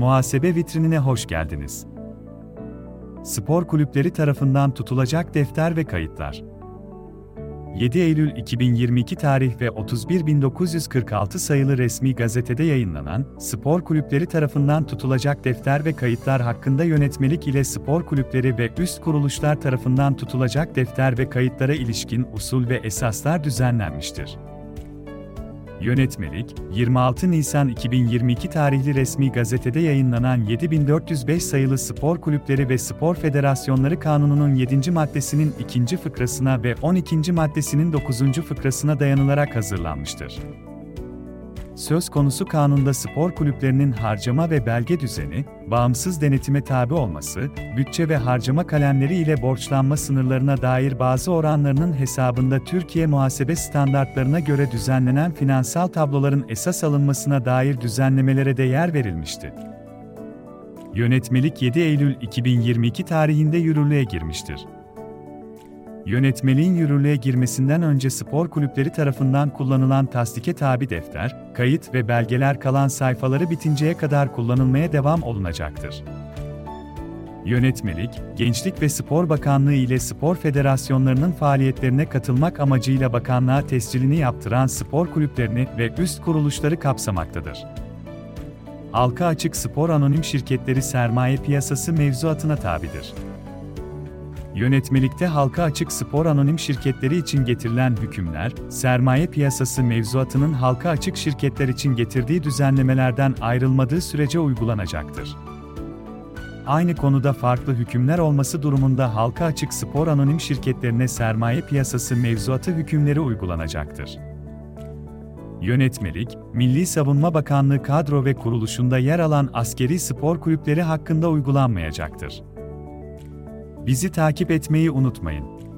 Muhasebe vitrinine hoş geldiniz. Spor kulüpleri tarafından tutulacak defter ve kayıtlar. 7 Eylül 2022 tarih ve 31.946 sayılı resmi gazetede yayınlanan, spor kulüpleri tarafından tutulacak defter ve kayıtlar hakkında yönetmelik ile spor kulüpleri ve üst kuruluşlar tarafından tutulacak defter ve kayıtlara ilişkin usul ve esaslar düzenlenmiştir. Yönetmelik, 26 Nisan 2022 tarihli resmi gazetede yayınlanan 7405 sayılı Spor Kulüpleri ve Spor Federasyonları Kanunu'nun 7. maddesinin 2. fıkrasına ve 12. maddesinin 9. fıkrasına dayanılarak hazırlanmıştır söz konusu kanunda spor kulüplerinin harcama ve belge düzeni, bağımsız denetime tabi olması, bütçe ve harcama kalemleri ile borçlanma sınırlarına dair bazı oranlarının hesabında Türkiye muhasebe standartlarına göre düzenlenen finansal tabloların esas alınmasına dair düzenlemelere de yer verilmişti. Yönetmelik 7 Eylül 2022 tarihinde yürürlüğe girmiştir. Yönetmeliğin yürürlüğe girmesinden önce spor kulüpleri tarafından kullanılan tasdike tabi defter, kayıt ve belgeler kalan sayfaları bitinceye kadar kullanılmaya devam olunacaktır. Yönetmelik, Gençlik ve Spor Bakanlığı ile spor federasyonlarının faaliyetlerine katılmak amacıyla bakanlığa tescilini yaptıran spor kulüplerini ve üst kuruluşları kapsamaktadır. Halka açık spor anonim şirketleri sermaye piyasası mevzuatına tabidir. Yönetmelikte halka açık spor anonim şirketleri için getirilen hükümler, sermaye piyasası mevzuatının halka açık şirketler için getirdiği düzenlemelerden ayrılmadığı sürece uygulanacaktır. Aynı konuda farklı hükümler olması durumunda halka açık spor anonim şirketlerine sermaye piyasası mevzuatı hükümleri uygulanacaktır. Yönetmelik, Milli Savunma Bakanlığı kadro ve kuruluşunda yer alan askeri spor kulüpleri hakkında uygulanmayacaktır. Bizi takip etmeyi unutmayın.